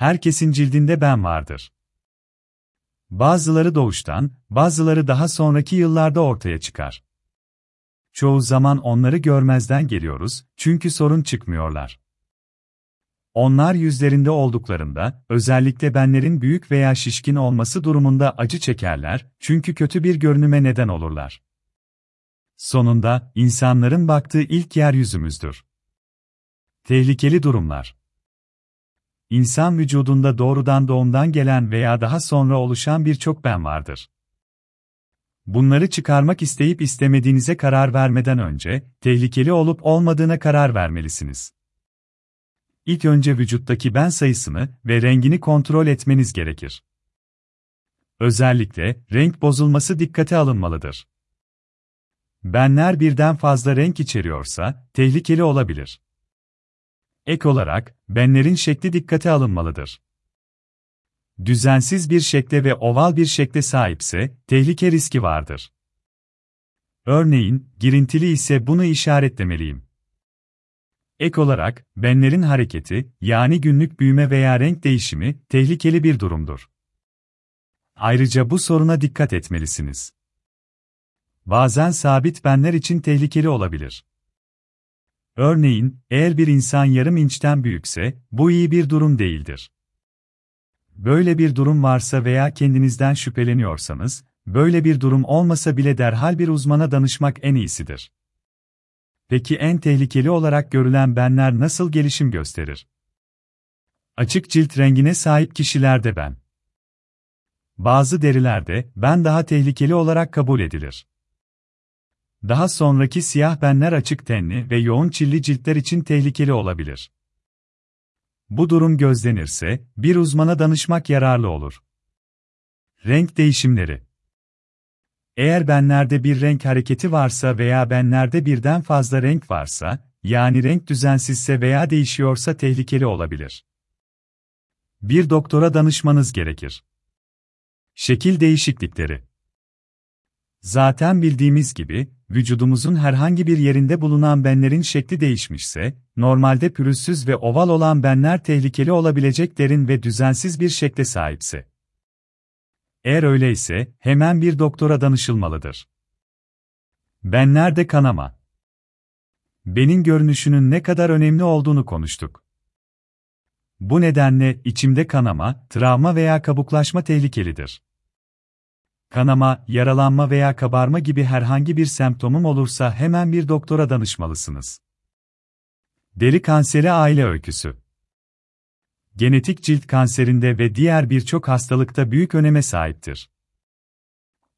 Herkesin cildinde ben vardır. Bazıları doğuştan, bazıları daha sonraki yıllarda ortaya çıkar. Çoğu zaman onları görmezden geliyoruz, çünkü sorun çıkmıyorlar. Onlar yüzlerinde olduklarında, özellikle benlerin büyük veya şişkin olması durumunda acı çekerler, çünkü kötü bir görünüme neden olurlar. Sonunda, insanların baktığı ilk yer yüzümüzdür. Tehlikeli durumlar İnsan vücudunda doğrudan doğumdan gelen veya daha sonra oluşan birçok ben vardır. Bunları çıkarmak isteyip istemediğinize karar vermeden önce, tehlikeli olup olmadığına karar vermelisiniz. İlk önce vücuttaki ben sayısını ve rengini kontrol etmeniz gerekir. Özellikle, renk bozulması dikkate alınmalıdır. Benler birden fazla renk içeriyorsa, tehlikeli olabilir. Ek olarak, benlerin şekli dikkate alınmalıdır. Düzensiz bir şekle ve oval bir şekle sahipse, tehlike riski vardır. Örneğin, girintili ise bunu işaretlemeliyim. Ek olarak, benlerin hareketi, yani günlük büyüme veya renk değişimi, tehlikeli bir durumdur. Ayrıca bu soruna dikkat etmelisiniz. Bazen sabit benler için tehlikeli olabilir. Örneğin, eğer bir insan yarım inçten büyükse, bu iyi bir durum değildir. Böyle bir durum varsa veya kendinizden şüpheleniyorsanız, böyle bir durum olmasa bile derhal bir uzmana danışmak en iyisidir. Peki en tehlikeli olarak görülen benler nasıl gelişim gösterir? Açık cilt rengine sahip kişilerde ben. Bazı derilerde ben daha tehlikeli olarak kabul edilir. Daha sonraki siyah benler açık tenli ve yoğun çilli ciltler için tehlikeli olabilir. Bu durum gözlenirse, bir uzmana danışmak yararlı olur. Renk değişimleri Eğer benlerde bir renk hareketi varsa veya benlerde birden fazla renk varsa, yani renk düzensizse veya değişiyorsa tehlikeli olabilir. Bir doktora danışmanız gerekir. Şekil değişiklikleri Zaten bildiğimiz gibi, vücudumuzun herhangi bir yerinde bulunan benlerin şekli değişmişse, normalde pürüzsüz ve oval olan benler tehlikeli olabilecek derin ve düzensiz bir şekle sahipse. Eğer öyleyse, hemen bir doktora danışılmalıdır. Benlerde kanama. Benin görünüşünün ne kadar önemli olduğunu konuştuk. Bu nedenle içimde kanama, travma veya kabuklaşma tehlikelidir kanama, yaralanma veya kabarma gibi herhangi bir semptomum olursa hemen bir doktora danışmalısınız. Deri kanseri aile öyküsü Genetik cilt kanserinde ve diğer birçok hastalıkta büyük öneme sahiptir.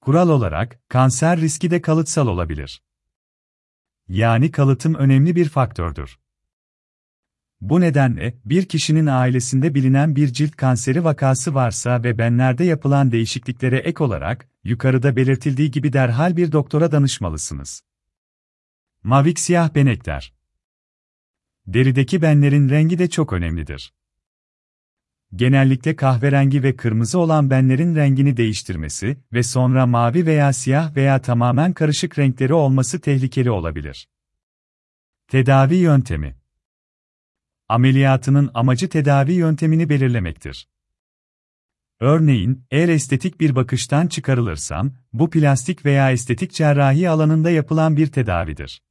Kural olarak, kanser riski de kalıtsal olabilir. Yani kalıtım önemli bir faktördür. Bu nedenle, bir kişinin ailesinde bilinen bir cilt kanseri vakası varsa ve benlerde yapılan değişikliklere ek olarak, yukarıda belirtildiği gibi derhal bir doktora danışmalısınız. Mavik siyah benekler Derideki benlerin rengi de çok önemlidir. Genellikle kahverengi ve kırmızı olan benlerin rengini değiştirmesi ve sonra mavi veya siyah veya tamamen karışık renkleri olması tehlikeli olabilir. Tedavi yöntemi Ameliyatının amacı tedavi yöntemini belirlemektir. Örneğin, eğer estetik bir bakıştan çıkarılırsam, bu plastik veya estetik cerrahi alanında yapılan bir tedavidir.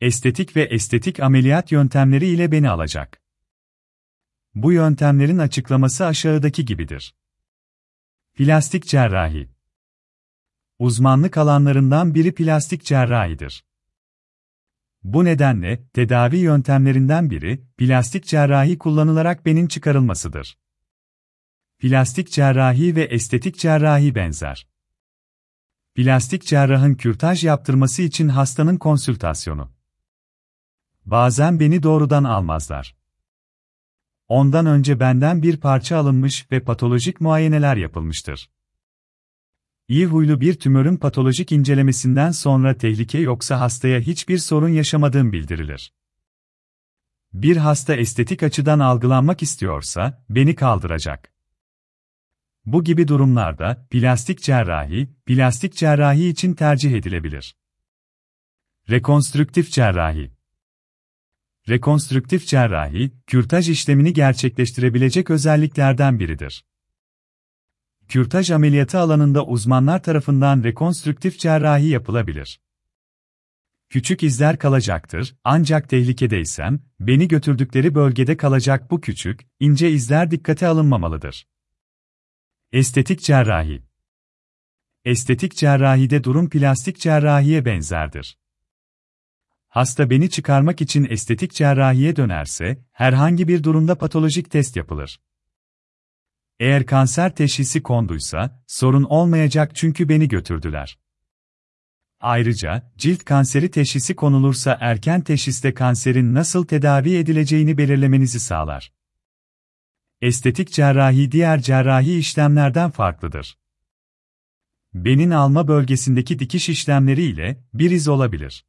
Estetik ve estetik ameliyat yöntemleri ile beni alacak. Bu yöntemlerin açıklaması aşağıdaki gibidir. Plastik cerrahi Uzmanlık alanlarından biri plastik cerrahidir. Bu nedenle, tedavi yöntemlerinden biri, plastik cerrahi kullanılarak benin çıkarılmasıdır. Plastik cerrahi ve estetik cerrahi benzer. Plastik cerrahın kürtaj yaptırması için hastanın konsültasyonu. Bazen beni doğrudan almazlar. Ondan önce benden bir parça alınmış ve patolojik muayeneler yapılmıştır. İyi huylu bir tümörün patolojik incelemesinden sonra tehlike yoksa hastaya hiçbir sorun yaşamadığım bildirilir. Bir hasta estetik açıdan algılanmak istiyorsa, beni kaldıracak. Bu gibi durumlarda, plastik cerrahi, plastik cerrahi için tercih edilebilir. Rekonstrüktif cerrahi rekonstrüktif cerrahi, kürtaj işlemini gerçekleştirebilecek özelliklerden biridir. Kürtaj ameliyatı alanında uzmanlar tarafından rekonstrüktif cerrahi yapılabilir. Küçük izler kalacaktır, ancak tehlikedeysem, beni götürdükleri bölgede kalacak bu küçük, ince izler dikkate alınmamalıdır. Estetik cerrahi Estetik cerrahide durum plastik cerrahiye benzerdir. Hasta beni çıkarmak için estetik cerrahiye dönerse, herhangi bir durumda patolojik test yapılır. Eğer kanser teşhisi konduysa, sorun olmayacak çünkü beni götürdüler. Ayrıca, cilt kanseri teşhisi konulursa erken teşhiste kanserin nasıl tedavi edileceğini belirlemenizi sağlar. Estetik cerrahi diğer cerrahi işlemlerden farklıdır. Benin alma bölgesindeki dikiş işlemleri ile bir iz olabilir.